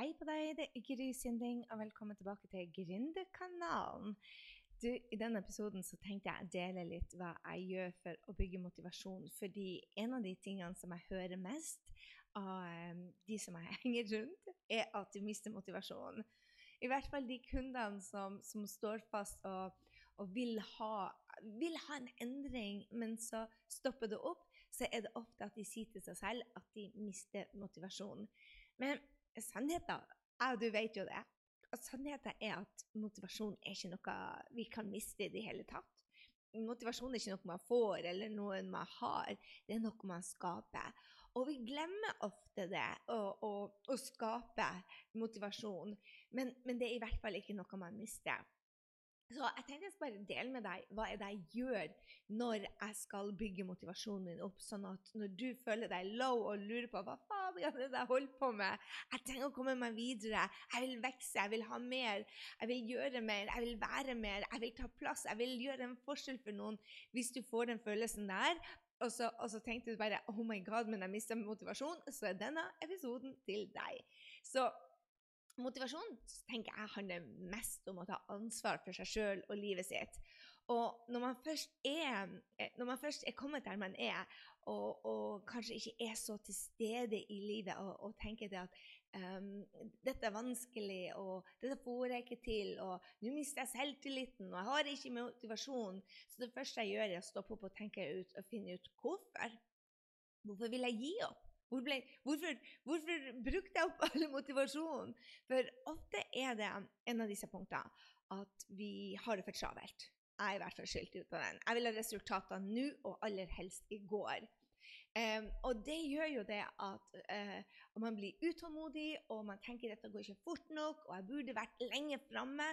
Hei på deg, det er Gry Sinding, og velkommen tilbake til Gründerkanalen. Du, I denne episoden så tenkte jeg å dele litt hva jeg gjør for å bygge motivasjon. Fordi en av de tingene som jeg hører mest av um, de som jeg henger rundt, er at de mister motivasjonen. I hvert fall de kundene som, som står fast og, og vil, ha, vil ha en endring, men så stopper det opp, så er det ofte at de sier til seg selv at de mister motivasjonen. Men sannheten og Du vet jo det. Sannheten er at motivasjon er ikke noe vi kan miste i det hele tatt. Motivasjon er ikke noe man får eller noe man har, det er noe man skaper. Og vi glemmer ofte det, å, å, å skape motivasjon. Men, men, det er i hvert fall ikke noe man mister. Så jeg tenkte jeg skal bare dele med deg hva er det jeg gjør når jeg skal bygge motivasjonen min opp, sånn at når du føler deg low og lurer på hva faen er det jeg holder på med. Jeg trenger å komme meg videre. Jeg vil vokse, jeg vil ha mer. Jeg vil gjøre mer, jeg vil være mer. Jeg vil ta plass. Jeg vil gjøre en forskjell for noen. Hvis du får den følelsen der, og så, og så tenkte du bare Oh my God, men jeg mista motivasjon, så er denne episoden til deg. Så motivasjon tenker jeg handler mest om å ta ansvar for seg sjøl og livet sitt. Og når man først er, man først er kommet der man er, og, og, kanskje ikke er så til stede i livet og, og tenker det at um, dette er vanskelig, og dette får jeg ikke til, og nå mister jeg selvtilliten, og jeg har ikke motivasjon. Så det første jeg gjør, er å stoppe opp og tenke ut og finne ut hvorfor. Hvorfor vil jeg gi opp? Hvor ble, hvorfor, hvorfor, brukte jeg opp all motivasjonen? For ofte er det en av disse punktene at vi har det for travelt. Jeg er i hvert fall skyldt ut på den. Jeg vil ha resultater nå, og aller helst i går. Um, og det gjør jo det at uh, man blir utålmodig, og man tenker dette går ikke fort nok, og jeg burde vært lenge framme.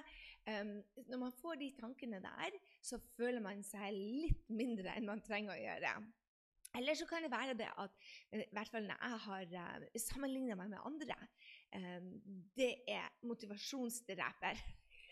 Um, når man får de tankene der, så føler man seg litt mindre enn man trenger å gjøre. Eller så kan det være det at i hvert fall når jeg har uh, sammenligna meg med andre, um, det er motivasjonsdreper.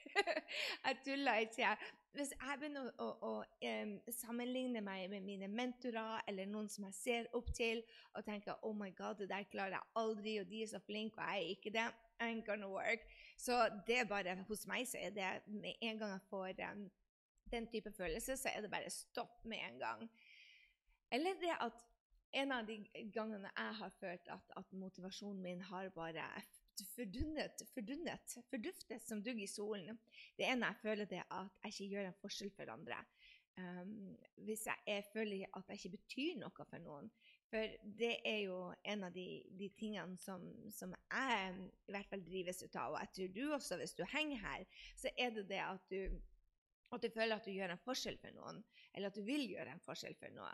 jeg tuller ikke. Hvis jeg begynner å, å, å um, sammenligne meg med mine mentorer eller noen som jeg ser opp til, og tenker oh my god, det der klarer jeg aldri, og de er så flinke, og jeg er ikke det, ain't gonna work. Så det er bare hos meg så er det med en gang jeg får um, den type følelse, så er det bare stopp med en gang. Eller det at en av de gangene jeg har følt at, at motivasjonen min har bare fordunnet, fordunnet, forduftet som dugg i solen, det er når jeg føler det at jeg ikke gjør en forskjell for andre. Um, hvis jeg, jeg, føler at jeg ikke betyr noe for noen. For det er jo en av de, de tingene som, som, jeg i hvert fall drives ut av. Og jeg tror du også, hvis du henger her, så er det det at du, at du føler at du gjør en forskjell for noen. Eller at du vil gjøre en forskjell for noe.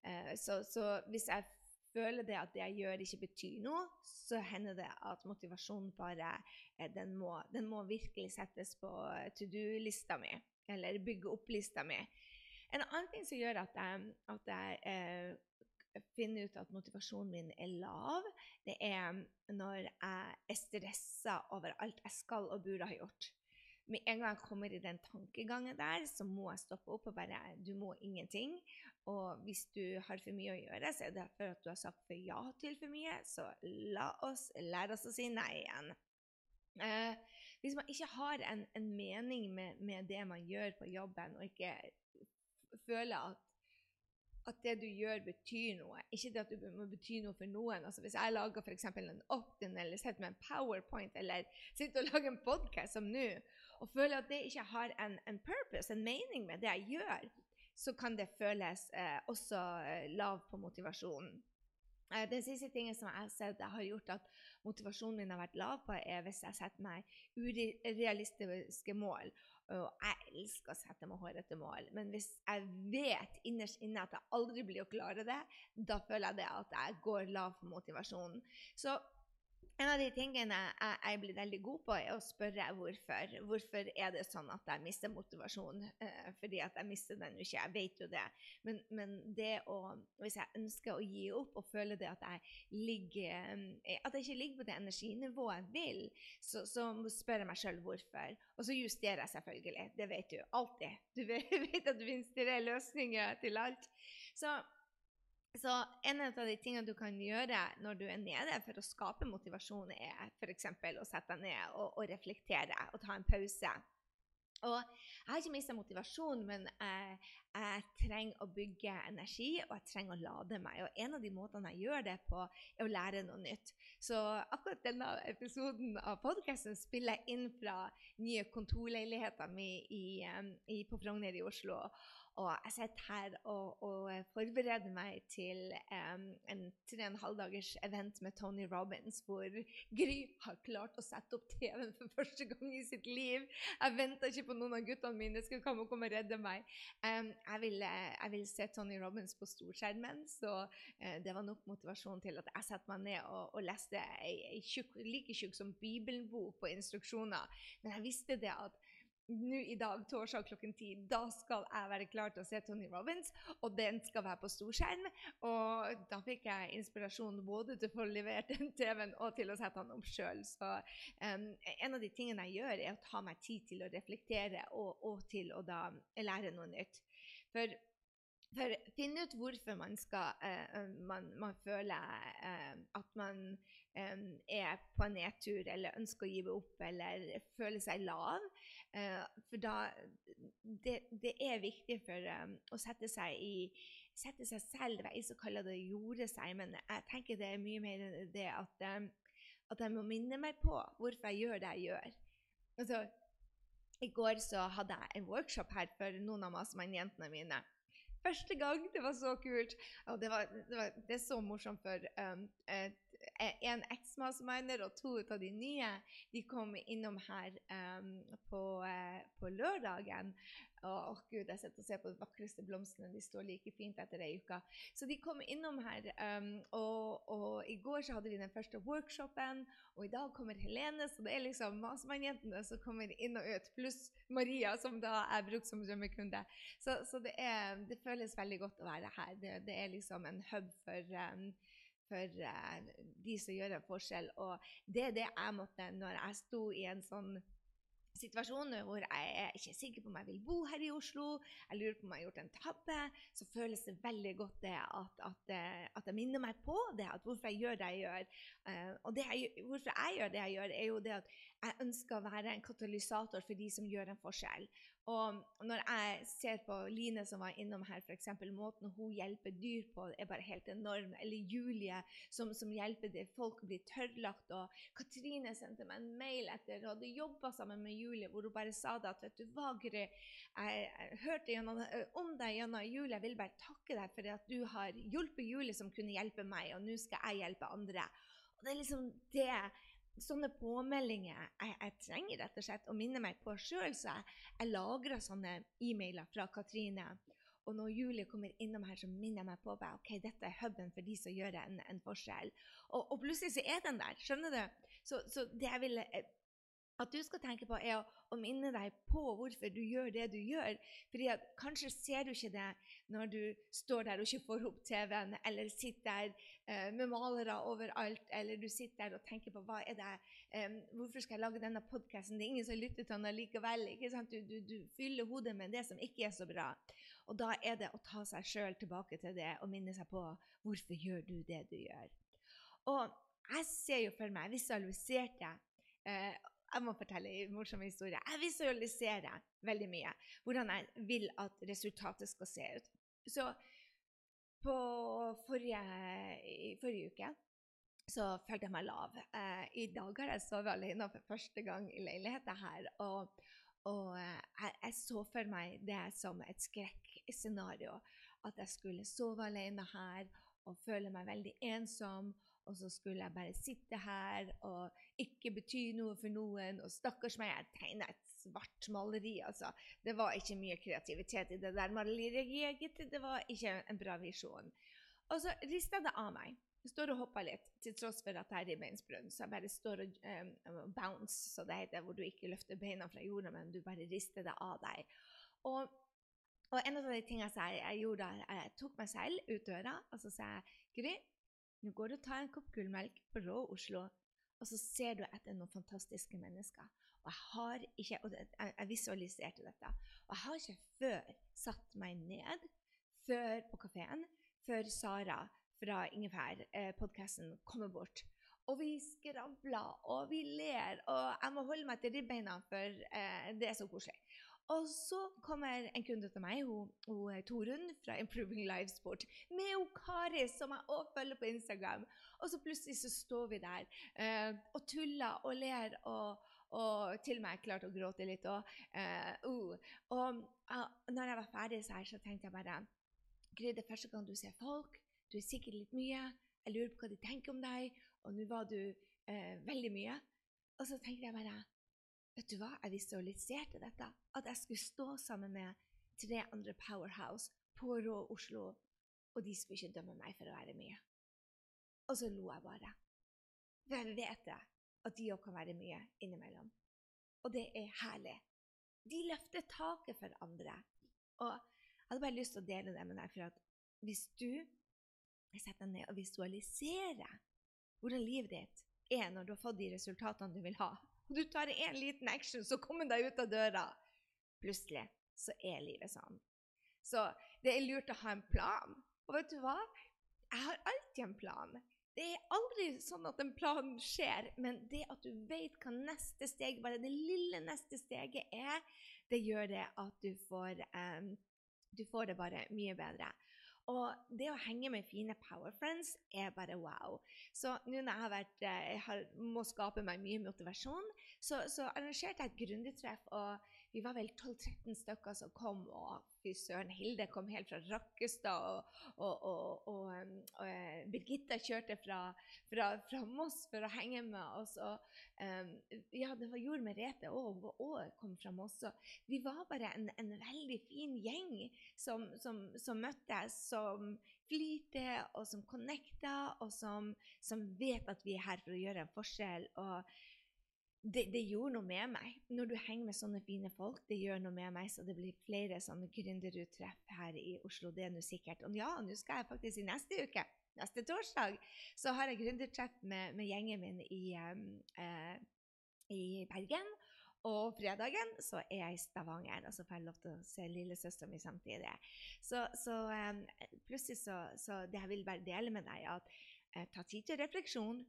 Uh, så, så hvis jeg føler det at det jeg gjør, ikke betyr noe, så hender det at motivasjonen bare eh, den må, den må virkelig settes på to do-lista mi, eller bygge opp-lista mi. En annen ting som gjør at jeg, at jeg eh, finner ut at motivasjonen min er lav, det er når jeg er stressa over alt jeg skal og burde ha gjort med en gang jeg kommer i den tankegangen der, så må jeg stoppe opp og bare Du må ingenting. Og hvis du har for mye å gjøre, så er det for at du har sagt for ja til for mye. Så la oss lære oss å si nei igjen. Eh, hvis man ikke har en, en mening med, med, det man gjør på jobben, og ikke føler at at det du gjør, betyr noe. Ikke det at du må bety noe for noen. Altså Hvis jeg lager for en opt-in eller setter med en powerpoint eller sitter og lager en podkast som nå, og føler at det ikke har en, en, purpose, en mening med det jeg gjør, så kan det føles eh, også lavt lav på motivasjonen. Eh, den siste tingen som jeg har sett har gjort at motivasjonen min har vært lav på, er hvis jeg setter meg urealistiske mål. Og jeg elsker å sette meg hårete mål, men hvis jeg vet innerst inne at jeg aldri blir å klare det, da føler jeg det at jeg går lav på motivasjonen. Så en av de tingene jeg, jeg blir veldig god på, er å spørre hvorfor. Hvorfor er det sånn at jeg mister motivasjon? Eh, fordi at jeg mister den jo ikke, jeg vet jo det. Men, men, det å Hvis jeg ønsker å gi opp og føler det at jeg, ligger, eh, at jeg ikke ligger på det energinivået jeg vil, så, så spør jeg meg sjøl hvorfor. Og så justerer jeg selvfølgelig. Det vet du alltid. Du vet, vet at du finnes løsninger til alt. Så Så en av de tingene du kan gjøre når du er nede for å skape motivasjon, er f.eks. å sette deg ned og, og, reflektere og ta en pause. Og jeg har ikke mista motivasjon, men jeg, jeg, trenger å bygge energi, og jeg trenger å lade meg. Og en av de måtene jeg gjør det på, er å lære noe nytt. Så akkurat denne episoden av podkasten spiller jeg inn fra nye kontorleiligheter mi på Frogner i Oslo. Og jeg sitter her og, og forbereder meg til um, en tre og en halv dagers event med Tony Robins, hvor Gry har klart å sette opp TV-en for første gang i sitt liv. Jeg venter ikke på noen av guttene mine skal komme og komme og redde meg. Um, jeg, vil, jeg, vil, se Tony Robins på storskjermen, så uh, det var nok motivasjon til at jeg setter meg ned og, og leste ei, ei tjukk, like tjukk som Bibelen-bok på instruksjoner. Men jeg visste det at nå i dag, torsdag klokken ti, da skal jeg være klar til å se Tony Robins, og den skal være på storskjerm. Og da fikk jeg inspirasjon både til å få levert den TV-en og til å sette den opp sjøl. Så um, en av de tingene jeg gjør, er å ta meg tid til å reflektere og, og til å da lære noe nytt. For for finne ut hvorfor man, skal, uh, man, man føler uh, at man um, er på en nedtur eller ønsker å gi opp eller føler seg lav. Uh, for da det, det, er viktig for um, å sette seg i sette seg selv i så kaller det 'gjorde seg, men jeg tenker det er mye mer det at, at jeg må minne meg på hvorfor jeg gjør det jeg gjør. Altså, I går så hadde jeg en workshop her for noen av jentene mine. Første gang. Det var så kult. Og det, var, det, var, det er så morsomt, for um, et, en eksmasterminer og to av de nye de kom innom her um, på, uh, på, lørdagen. Å, gud, jeg sitter og ser på de vakreste blomstene. De står like fint etter ei uke. Så de kom innom her. Um, og, og, i går så hadde vi den første workshopen, og i dag kommer Helene. Så det er liksom Masemannjentene som kommer inn og ut, pluss Maria, som da er brukt som drømmekunde. Så, så det, er, det, føles veldig godt å være her. Det, det er liksom en hub for um, for uh, de som gjør en forskjell. Og det er det jeg måtte når jeg sto i en sånn situasjon hvor jeg er ikke sikker på om jeg vil bo her i Oslo, jeg lurer på om jeg har gjort en tabbe, så føles det veldig godt det at, at, eh, at jeg minner meg på det, at hvorfor jeg gjør det jeg gjør. Uh, og det jeg, hvorfor jeg gjør det jeg gjør, er jo det at jeg ønsker å være en katalysator for de som gjør en forskjell. Og når jeg ser på Line som var innom her, f.eks. måten hun hjelper dyr på, er bare helt enorm. Eller Julie som, som hjelper det. folk å bli tørrlagt. Og Katrine sendte meg en mail etter og hadde jobba sammen med Julie, hvor hun bare sa det at vet du hva, jeg, jeg hørte gjennom, om deg gjennom Julie. Jeg vil bare takke deg for at du har hjulpet Julie som kunne hjelpe meg, og nå skal jeg hjelpe andre. Og det er liksom det sånne påmeldinger jeg, jeg, trenger rett og slett å minne meg på sjøl. Så jeg, jeg lagrer sånne e-mailer fra Katrine. Og når Julie kommer innom her, så minner jeg meg på at ok, dette er huben for de som gjør en, en forskjell. Og, og, plutselig så er den der. Skjønner du? Så, så det jeg ville eh, at du skal tenke på, er å, minne deg på hvorfor du gjør det du gjør. Fordi at Kanskje ser du ikke det når du står der og ikke får opp TV-en, eller sitter der eh, med malere overalt, eller du sitter der og tenker på hva er det, eh, hvorfor skal jeg lage denne podkasten? Det er ingen som lytter til den likevel. ikke sant? Du, du, du, fyller hodet med det som ikke er så bra. Og da er det å ta seg sjøl tilbake til det og minne seg på hvorfor gjør du det du gjør. Og jeg ser jo for meg, visualiserte eh, jeg må fortelle en morsom historie. Jeg visualiserer veldig mye hvordan jeg vil at resultatet skal se ut. Så på forrige, forrige uke så følte jeg meg lav. Eh, I dag har jeg sovet alene for første gang i leiligheten her. Og, og eh, jeg, jeg, så for meg det som et skrekkscenario. At jeg skulle sove alene her og føle meg veldig ensom og så skulle jeg bare sitte her og ikke bety noe for noen. Og stakkars meg, jeg tegna et svart maleri. altså. Det var ikke mye kreativitet i det der maleriet. Det var ikke en bra visjon. Og så rista det av meg. Jeg står og hopper litt, til tross for at jeg er ribbeinsbrunn. Så jeg bare står og um, bounce, så det heter, hvor du ikke løfter beina fra jorda, men du bare rister det av deg. Og, og en av de tingene jeg, jeg gjorde, jeg tok meg selv ut døra og så sa jeg, Gry, nå går du og tar en kopp gullmelk på Rå Oslo, og så ser du etter noen fantastiske mennesker. Og jeg har ikke, og jeg visualiserte dette. Og jeg har ikke før satt meg ned før på kafeen før Sara fra Ingefær, eh, kommer bort. Og vi skravler, og vi ler, og jeg må holde meg til ribbeina, for eh, det er så koselig. Og så kommer en kunde til meg, hun, hun Torunn fra Improving Livesport, med hun Kari, som jeg også følger på Instagram. Og så plutselig så står vi der eh, og tuller og ler, og, og til og med jeg klarte å gråte litt. Og, eh, uh. og uh, når jeg var ferdig så, her, så tenkte jeg bare Gry, det er første gang du ser folk. Du er sikkert litt mye. Jeg lurer på hva de tenker om deg. Og nå var du eh, veldig mye. Og så tenkte jeg bare Vet du hva, jeg visualiserte dette. At jeg skulle stå sammen med tre andre Powerhouse på Rå Oslo, og de skulle ikke dømme meg for å være mye. Og så lo jeg bare. For jeg vet det, at de òg kan være mye innimellom. Og det er herlig. De løfter taket for andre. Og jeg hadde bare lyst til å dele det med deg, for at hvis du setter deg ned og visualiserer hvordan livet ditt er når du har fått de resultatene du vil ha, og du tar en liten action, så kommer deg ut av døra. Plutselig så er livet sånn. Så det er lurt å ha en plan. Og vet du hva? Jeg har alltid en plan. Det er aldri sånn at en plan skjer, men det at du vet hva neste steg, bare det lille neste steget er, det gjør det at du får, um, du får det bare mye bedre. Og det å henge med fine power friends er bare wow. Så nå når jeg har vært, eh, jeg har, må skape meg mye motivasjon, så, så arrangerte jeg et gründertreff. Og vi var vel 12-13 stykker som kom. Og fy søren, Hilde kom helt fra Rakkestad. Og, og, og, og um, Birgitta kjørte fra, fra, fra, Moss for å henge med oss. Um, ja, det var Jord Merete òg. Hun kom fra Moss. Vi var bare en, en veldig fin gjeng som, som, som møttes, som flyter, og som connecter, og som, som vet at vi er her for å gjøre en forskjell. og det, det, gjorde noe med meg. Når du henger med sånne fine folk, det gjør noe med meg. Så det blir flere sånne gründeruttreff her i Oslo. Det er nå sikkert. Og ja, nå skal jeg faktisk i neste uke, neste torsdag, så har jeg gründertreff med, med, gjengen min i, um, uh, i Bergen. Og fredagen så er jeg i Stavanger, og så får jeg lov til å se lillesøstera mi samtidig. Så, så um, plutselig så, så det jeg vil bare dele med deg, at uh, ta tid til refleksjon,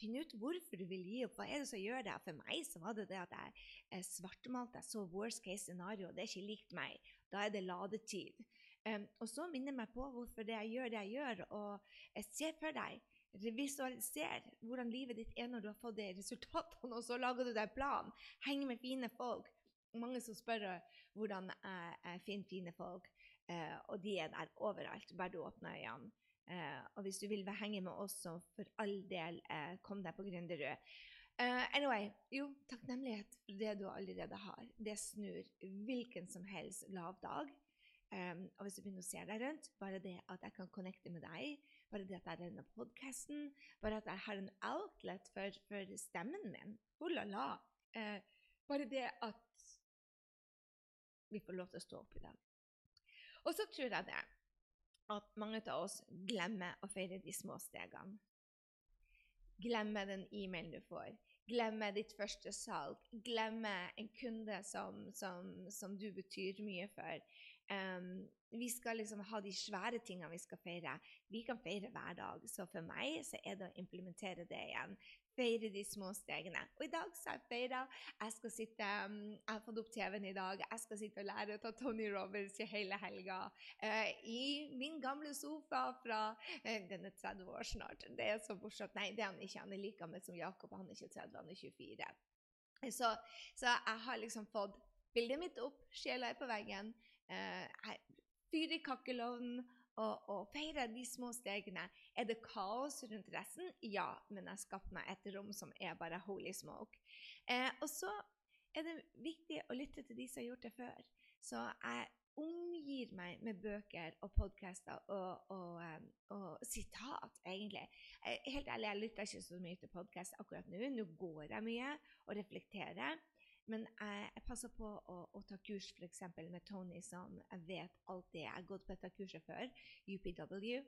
Finn ut hvorfor du vil gi opp. Hva er det som gjør det? For meg så var det det at jeg svartemalte. Jeg så worst case scenario. Det er ikke likt meg. Da er det ladetid. Um, og så minner meg på hvorfor det jeg gjør det jeg gjør. Og jeg ser for deg Visualiser hvordan livet ditt er når du har fått de resultatene, og så lager du deg en plan. Heng med fine folk. Mange som spør hvordan jeg, jeg finner fine folk, uh, og de er der overalt. Bare du åpner øynene. Uh, og hvis du vil henge med oss, så for all del, eh, kom deg på Gründerud. Uh, anyway, jo, takknemlighet for det du allerede har. Det snur hvilken som helst lav dag. Um, og hvis du begynner å se deg rundt, bare det at jeg kan connecte med deg, bare det at jeg har denne podkasten, bare at jeg har en outlet for, for stemmen min Oh la la. Uh, bare det at vi får lov til å stå opp i dag. Og så tror jeg det at mange av oss glemmer å feire de små stegene. Glemmer den e-mailen du får. Glemmer ditt første salg. Glemmer en kunde som, som, som du betyr mye for. Um, vi skal liksom ha de svære tingene vi skal feire. Vi kan feire hver dag. Så for meg så er det å implementere det igjen. Feire de små stegene. Og i dag så har jeg feira. Jeg skal sitte, um, jeg har fått opp TV-en i dag. Jeg skal sitte og lære ta Tony Roberts i hele helga. Uh, I min gamle sofa fra uh, Den er 30 år snart. Det er så morsomt. Nei, det er han ikke. Han er like gammel som Jakob. Han er ikke 30, han er 24. Så, så jeg har liksom fått bildet mitt opp, sjela er på veggen. Jeg fyrer i kakkelovnen og, og, feire de små stegene. Er det kaos rundt resten? Ja, men jeg har skapt meg et rom som er bare holy smoke. Eh, og så er det viktig å lytte til de som har gjort det før. Så jeg omgir meg med bøker og podkaster og, og, og, og, sitat, egentlig. Helt ærlig, jeg lytter ikke så mye til podkast akkurat nå. Nå går jeg mye og reflekterer. Men jeg, jeg passer på å, å ta kurs f.eks. med Tony, som jeg vet alltid Jeg har gått på dette kurset før, UPW.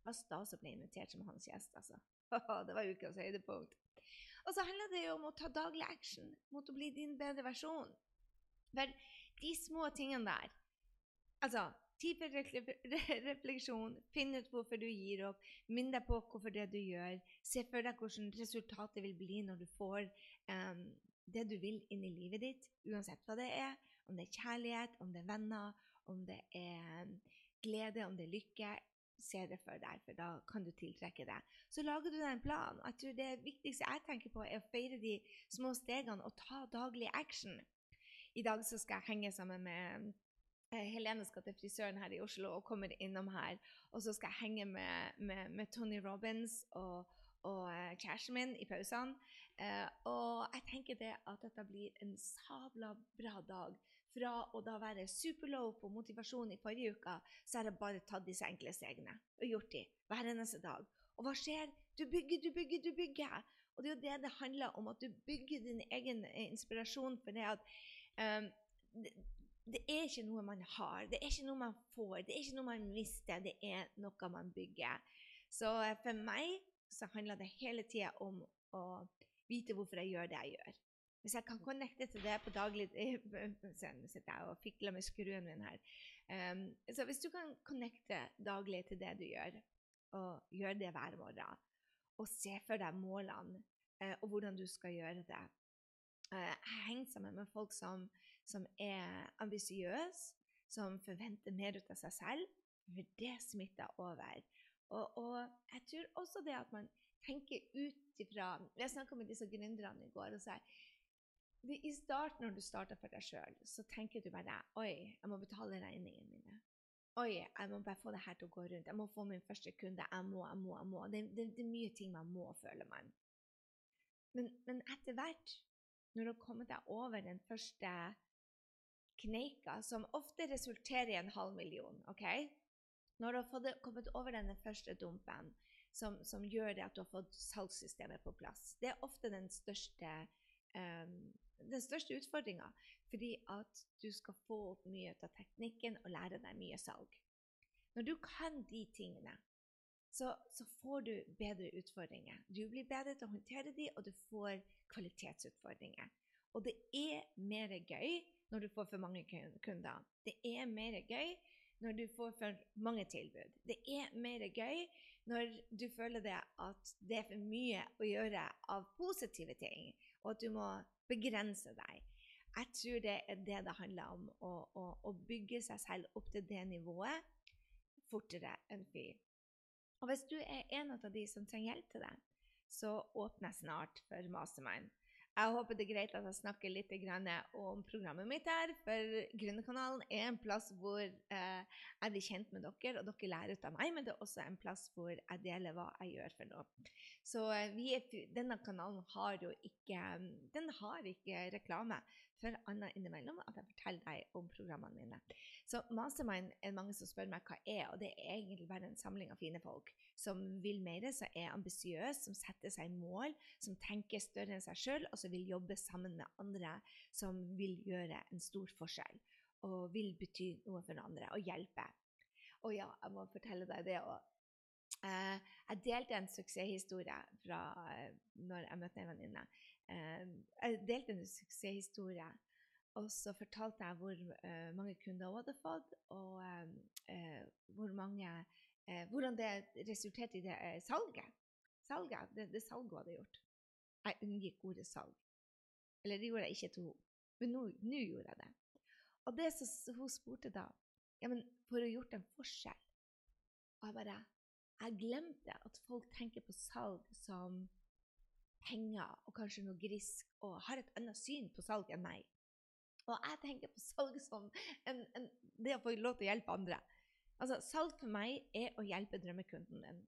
Det var stas å bli invitert som hans gjest, altså. det var ukas høydepunkt. Og så handler det jo om å ta daglig action mot å bli din bedre versjon. For de små tingene der Altså, type refleksjon. Finn ut hvorfor du gir opp. Minn deg på hvorfor det du gjør. Se for deg hvordan resultatet vil bli når du får um, det du vil inn i livet ditt, uansett hva det er. Om det er kjærlighet, om det er venner, om det er glede, om det er lykke. Se det for deg, for da kan du tiltrekke det. Så lager du deg en plan. Jeg tror Det viktigste jeg tenker på, er å feire de små stegene og ta daglig action. I dag så skal jeg henge sammen med Eh, Helene skal til frisøren her i Oslo og kommer innom her. Og så skal jeg henge med, med, med Tony Robins og, og uh, kjæresten min i pausene. Uh, og jeg tenker det at dette blir en sabla bra dag. Fra å da være superlow på motivasjon i forrige uke, så har jeg bare tatt disse enkle stegene og gjort de hver eneste dag. Og hva skjer? Du bygger, du bygger, du bygger. Og det er jo det det handler om, at du bygger din egen inspirasjon for det at um, det er ikke noe man har, det er ikke noe man får, det er ikke noe man mister, det er noe man bygger. Så eh, for meg så handler det hele tida om å vite hvorfor jeg gjør det jeg gjør. Hvis jeg kan connecte til det på daglig Så sitter jeg og fikler med skruen min her. Um, så hvis du kan connecte daglig til det du gjør, og gjøre det hver morgen, og se for deg målene uh, og hvordan du skal gjøre det uh, Jeg henger sammen med folk som som er ambisiøse, som forventer mer ut av seg selv. For det smitter over. Og, og jeg tror også det at man tenker ut ifra Jeg snakka med disse gründerne i går og sa i starten, når du starter for deg sjøl, så tenker du bare Oi, jeg må betale regningene mine. Oi, jeg må bare få det her til å gå rundt. Jeg må få min første kunde. Jeg må, jeg må, jeg må. Det, det, det er mye ting man må, føler man. Men, men etter hvert, når du har kommet deg over den første kneika, som ofte resulterer i en halv million. ok? Når du har fått, kommet over denne første dumpen, som, som, gjør det at du har fått salgssystemet på plass Det er ofte den største, um, største utfordringa, fordi at du skal få opp mye av teknikken og lære deg mye salg. Når du kan de tingene, så, så, får du bedre utfordringer. Du blir bedre til å håndtere de, og du får kvalitetsutfordringer. Og det er mer gøy når du får for mange kunder. Det er mer gøy når du får for mange tilbud. Det er mer gøy når du føler det at det er for mye å gjøre av positive ting, og at du må begrense deg. Jeg tror det er det det handler om, å, å, å bygge seg selv opp til det nivået fortere enn fy. Og hvis du er en av de som trenger hjelp til det, så åpner jeg snart for Mastermind. Jeg håper det er greit at jeg snakker litt om programmet mitt her. For Gründerkanalen er en plass hvor eh, jeg blir kjent med dere, og dere lærer ut av meg. Men det er også en plass hvor jeg deler hva jeg gjør for noe. Så vi, er, denne kanalen har jo ikke, har ikke reklame for annet innimellom at jeg forteller deg om programmene mine. Så Mastermind er mange som spør meg hva er, og det er egentlig bare en samling av fine folk som vil mer, som er ambisiøse, som setter seg mål, som tenker større enn seg sjøl, og som vil jobbe sammen med andre som vil gjøre en stor forskjell og vil bety noe for andre og hjelpe. Og ja, jeg må fortelle deg det òg. Uh, jeg delte en suksesshistorie fra uh, når jeg møtte en venninne. Uh, jeg delte en suksesshistorie, og så fortalte jeg hvor mange kunder hun hadde fått, og hvor mange eh, hvordan det resulterte i det eh, salget. Salget, det, det salget hun hadde gjort. Jeg unngikk ordet salg. Eller det gjorde jeg ikke til henne, men nå, nå gjorde jeg det. Og det som hun spurte da, ja, men for å ha gjort en forskjell Og jeg bare Jeg glemte at folk tenker på salg som penger og kanskje noe grisk, og har et annet syn på salg enn meg. Og jeg tenker på salg som en, en, det å få lov til å hjelpe andre. Altså, salg for meg er å hjelpe drømmekunden din.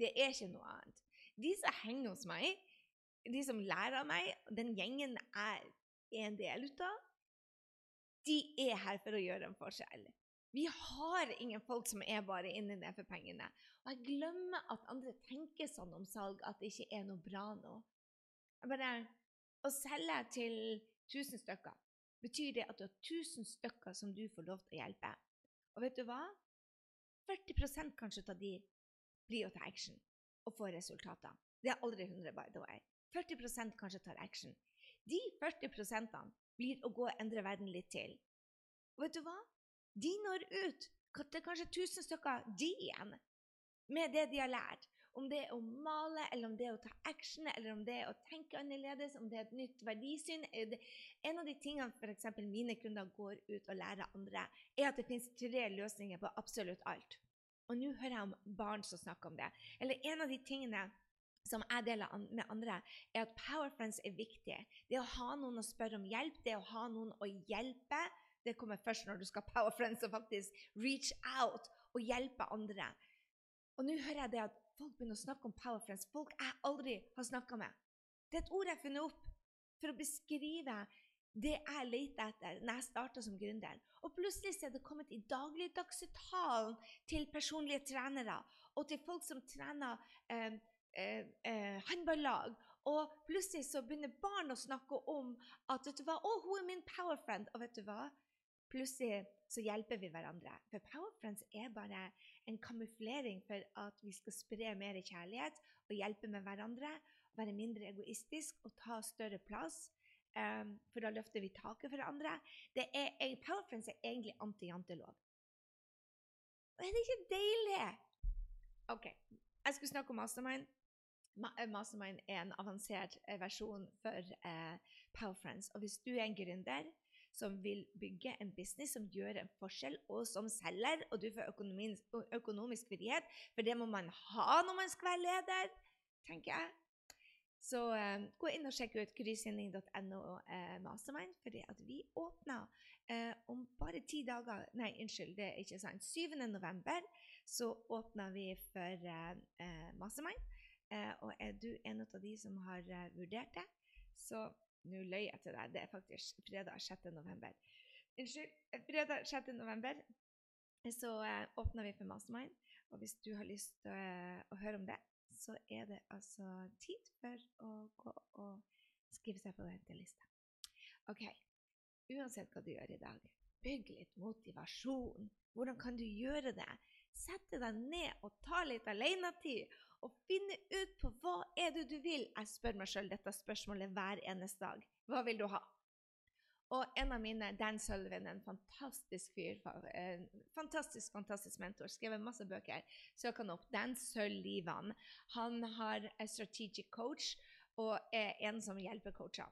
Det er ikke noe annet. De som henger hos meg, de som lærer av meg, den gjengen jeg er en del av, de er her for å gjøre en forskjell. Vi har ingen folk som er bare inni det for pengene. Og jeg glemmer at andre tenker sånn om salg at det ikke er noe bra nå. Jeg bare, Å selge til 1000 stykker betyr det at du har 1000 stykker som du får lov til å hjelpe. Og vet du hva? 40 kanskje av de blir å ta action og få resultater. Det er aldri 100, by the way. 40% kanskje tar action. De 40% blir å gå og endre verden litt til. Og vet du hva? De når ut til kanskje 1000 stykker, de igjen, med det de har lært. Om det er å male, eller om det er å ta action, eller om det er å tenke annerledes, om det er et nytt verdisyn. En av de tingene f.eks. mine kunder går ut og lærer andre, er at det finnes tre løsninger på absolutt alt. Og nå hører jeg om barn som snakker om det. Eller en av de tingene som jeg deler med andre, er at Power Friends er viktig. Det å ha noen å spørre om hjelp, det å ha noen å hjelpe, det kommer først når du skal Power Friends og faktisk reach out og hjelpe andre. Og nå hører jeg det at folk begynner å snakke om Power Friends. Folk jeg aldri har snakka med. Det er et ord jeg har funnet opp for å beskrive det jeg leter etter når jeg starta som gründer. Og plutselig er det kommet i dagligdagsuttalen til personlige trenere og til folk som trener eh, eh, eh, håndballag. Og plutselig så begynner barn å snakke om at vet du hva, å, hun er min power friend. Og vet du hva? Plutselig så hjelper vi hverandre. For Powerfriends er bare en kamuflering for at vi skal spre mer kjærlighet og hjelpe med hverandre. Være mindre egoistisk og ta større plass. Um, for da løfter vi taket for andre. Det er, Powerfriends er egentlig anti-jantelov. Er det ikke deilig? OK. Jeg skulle snakke om Mastermind. Mastermind er en avansert eh, versjon for uh, Powerfriends. Og hvis du er en gründer som vil bygge en business som gjør en forskjell, og som selger, og du får økonomisk, frihet. For det må man ha når man skal være leder, tenker jeg. Så eh, gå inn og sjekk ut grysynding.no eh, Mastermind, fordi at vi åpner eh, om bare ti dager Nei, unnskyld, det er ikke sant. 7. november så åpner vi for eh, Mastermind. og er du en av de som har vurdert det, så nå løy jeg til deg. Det er faktisk fredag 6. november. Unnskyld. Fredag 6. november så eh, åpner vi for Mastermind. Og hvis du har lyst til å, å høre om det, så er det altså tid for å gå og skrive seg på ventelista. OK. Uansett hva du gjør i dag, bygg litt motivasjon. Hvordan kan du gjøre det? Sette deg ned og ta litt alenetid og finne ut på hva er det du vil. Jeg spør meg sjøl dette spørsmålet hver eneste dag. Hva vil du ha? Og en av mine, Dan Sullivan, en fantastisk fyr, en fantastisk fantastisk mentor, skrevet masse bøker. Søk han opp. Dan Sullivan. Han har en strategic coach og er en som hjelper coacher.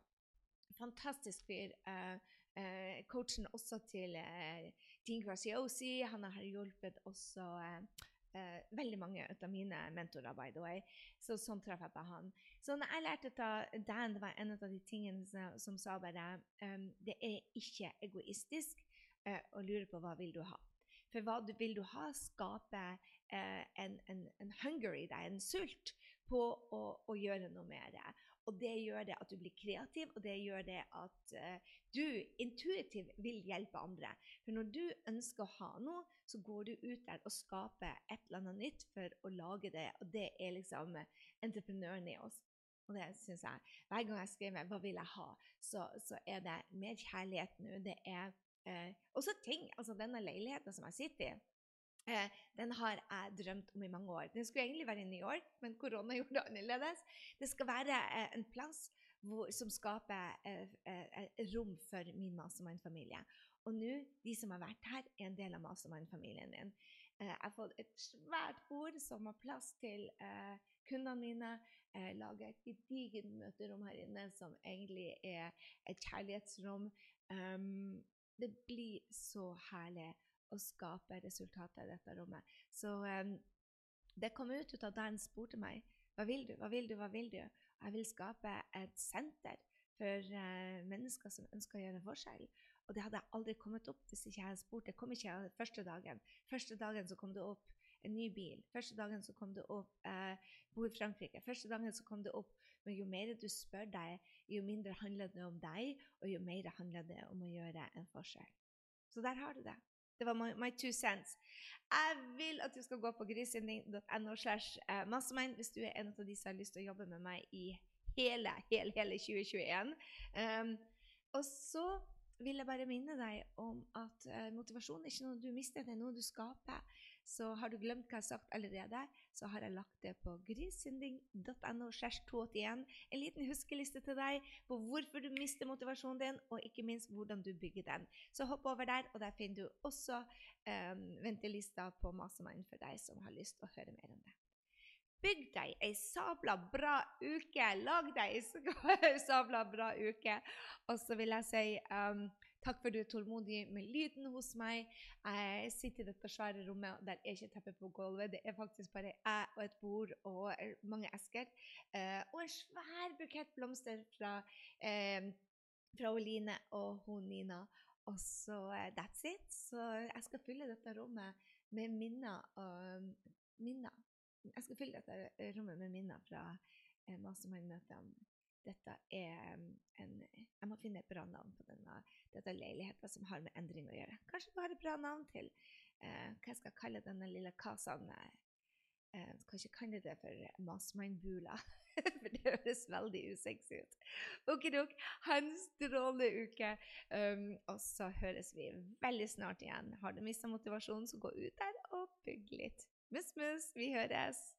Fantastisk fyr. Uh, uh, coachen også til uh, Dean Graziosi. Han har hjulpet også eh, veldig mange av mine mentorer, by the way. Så sånn traff jeg på han. Så når jeg lærte av Dan, det var en av de tingene som, sa bare um, Det er ikke egoistisk uh, å lure på hva vil du ha. For hva du, vil du ha, skaper uh, en, en, en, hunger i deg, en sult, på å, å gjøre noe med det. Og det gjør det at du blir kreativ, og det gjør det at uh, du intuitivt vil hjelpe andre. For når du ønsker å ha noe, så går du ut der og skaper et eller annet nytt for å lage det. Og det er liksom entreprenøren i oss. Og det syns jeg. Hver gang jeg skriver 'Hva vil jeg ha', så, så er det mer kjærlighet nå. Det er eh, også ting. Altså denne leiligheten som jeg sitter i. Eh, den har jeg drømt om i mange år. Den skulle egentlig være i New York, men korona gjorde det annerledes. Det skal være eh, en plass hvor, som skaper eh, rom for min mastermind-familie. Og nå, de som har vært her, er en del av mastermind-familien. Eh, jeg har fått et svært bord som har plass til kundene mine. Jeg lager et gedigent møterom her inne som egentlig er et kjærlighetsrom. Um, det blir så herlig å skape resultater i dette rommet. Så um, det kom ut ut av da han spurte meg hva vil du, hva vil du, hva vil du? Jeg vil skape et senter for uh, mennesker som ønsker å gjøre forskjell. Og det hadde jeg aldri kommet opp hvis ikke jeg hadde spurt. Det kom ikke første dagen. Første dagen så kom det opp en ny bil. Første dagen så kom det opp eh, bo i Frankrike. Første dagen så kom det opp Men jo mer du spør deg, jo mindre handler det om deg, og jo mer handler det om å gjøre en forskjell. Så der har du det. Det var my, my two cents. Jeg vil at du skal gå på grisynding.no slash eh, mastermind hvis du er en av de som har lyst til å jobbe med meg i hele, hele, hele 2021. Um, og så vil jeg bare minne deg om at uh, motivasjon er ikke noe du mister, det er noe du skaper. Så har du glemt hva jeg har sagt allerede, så har jeg lagt det på grisynding.no. En liten huskeliste til deg på hvorfor du mister motivasjonen din, og ikke minst hvordan du bygger den. Så hopp over der, og der finner du også um, ventelista på Mastermind for deg som har lyst til å høre mer om det. Bygg deg ei sabla bra uke. Lag deg ei sabla bra uke. Og så vil jeg si um, Takk for du er tålmodig med lyden hos meg. Jeg sitter i dette svære rommet der er ikke teppe på gulvet. Det er faktisk bare jeg og et bord og mange esker. Eh, og en svær bukett blomster fra, eh, fra Oline og hun Nina. Og så that's it. Så jeg skal fylle dette rommet med minner. Minner. Jeg skal fylle dette rommet med minner fra eh, mastermind-møtene dette er en Jeg må finne et bra navn på denne, dette leiligheten som har med endring å gjøre. Kanskje bare et bra navn til eh, hva jeg skal kalle denne lille kasaen. Eh, kanskje ikke kalle det for Mastermind-bula, for det høres veldig usexy ut. Okidok, ha en strålende uke, um, og så høres vi veldig snart igjen. Har du mista motivasjonen, så gå ut der og bygg litt. Mus-mus, vi høres!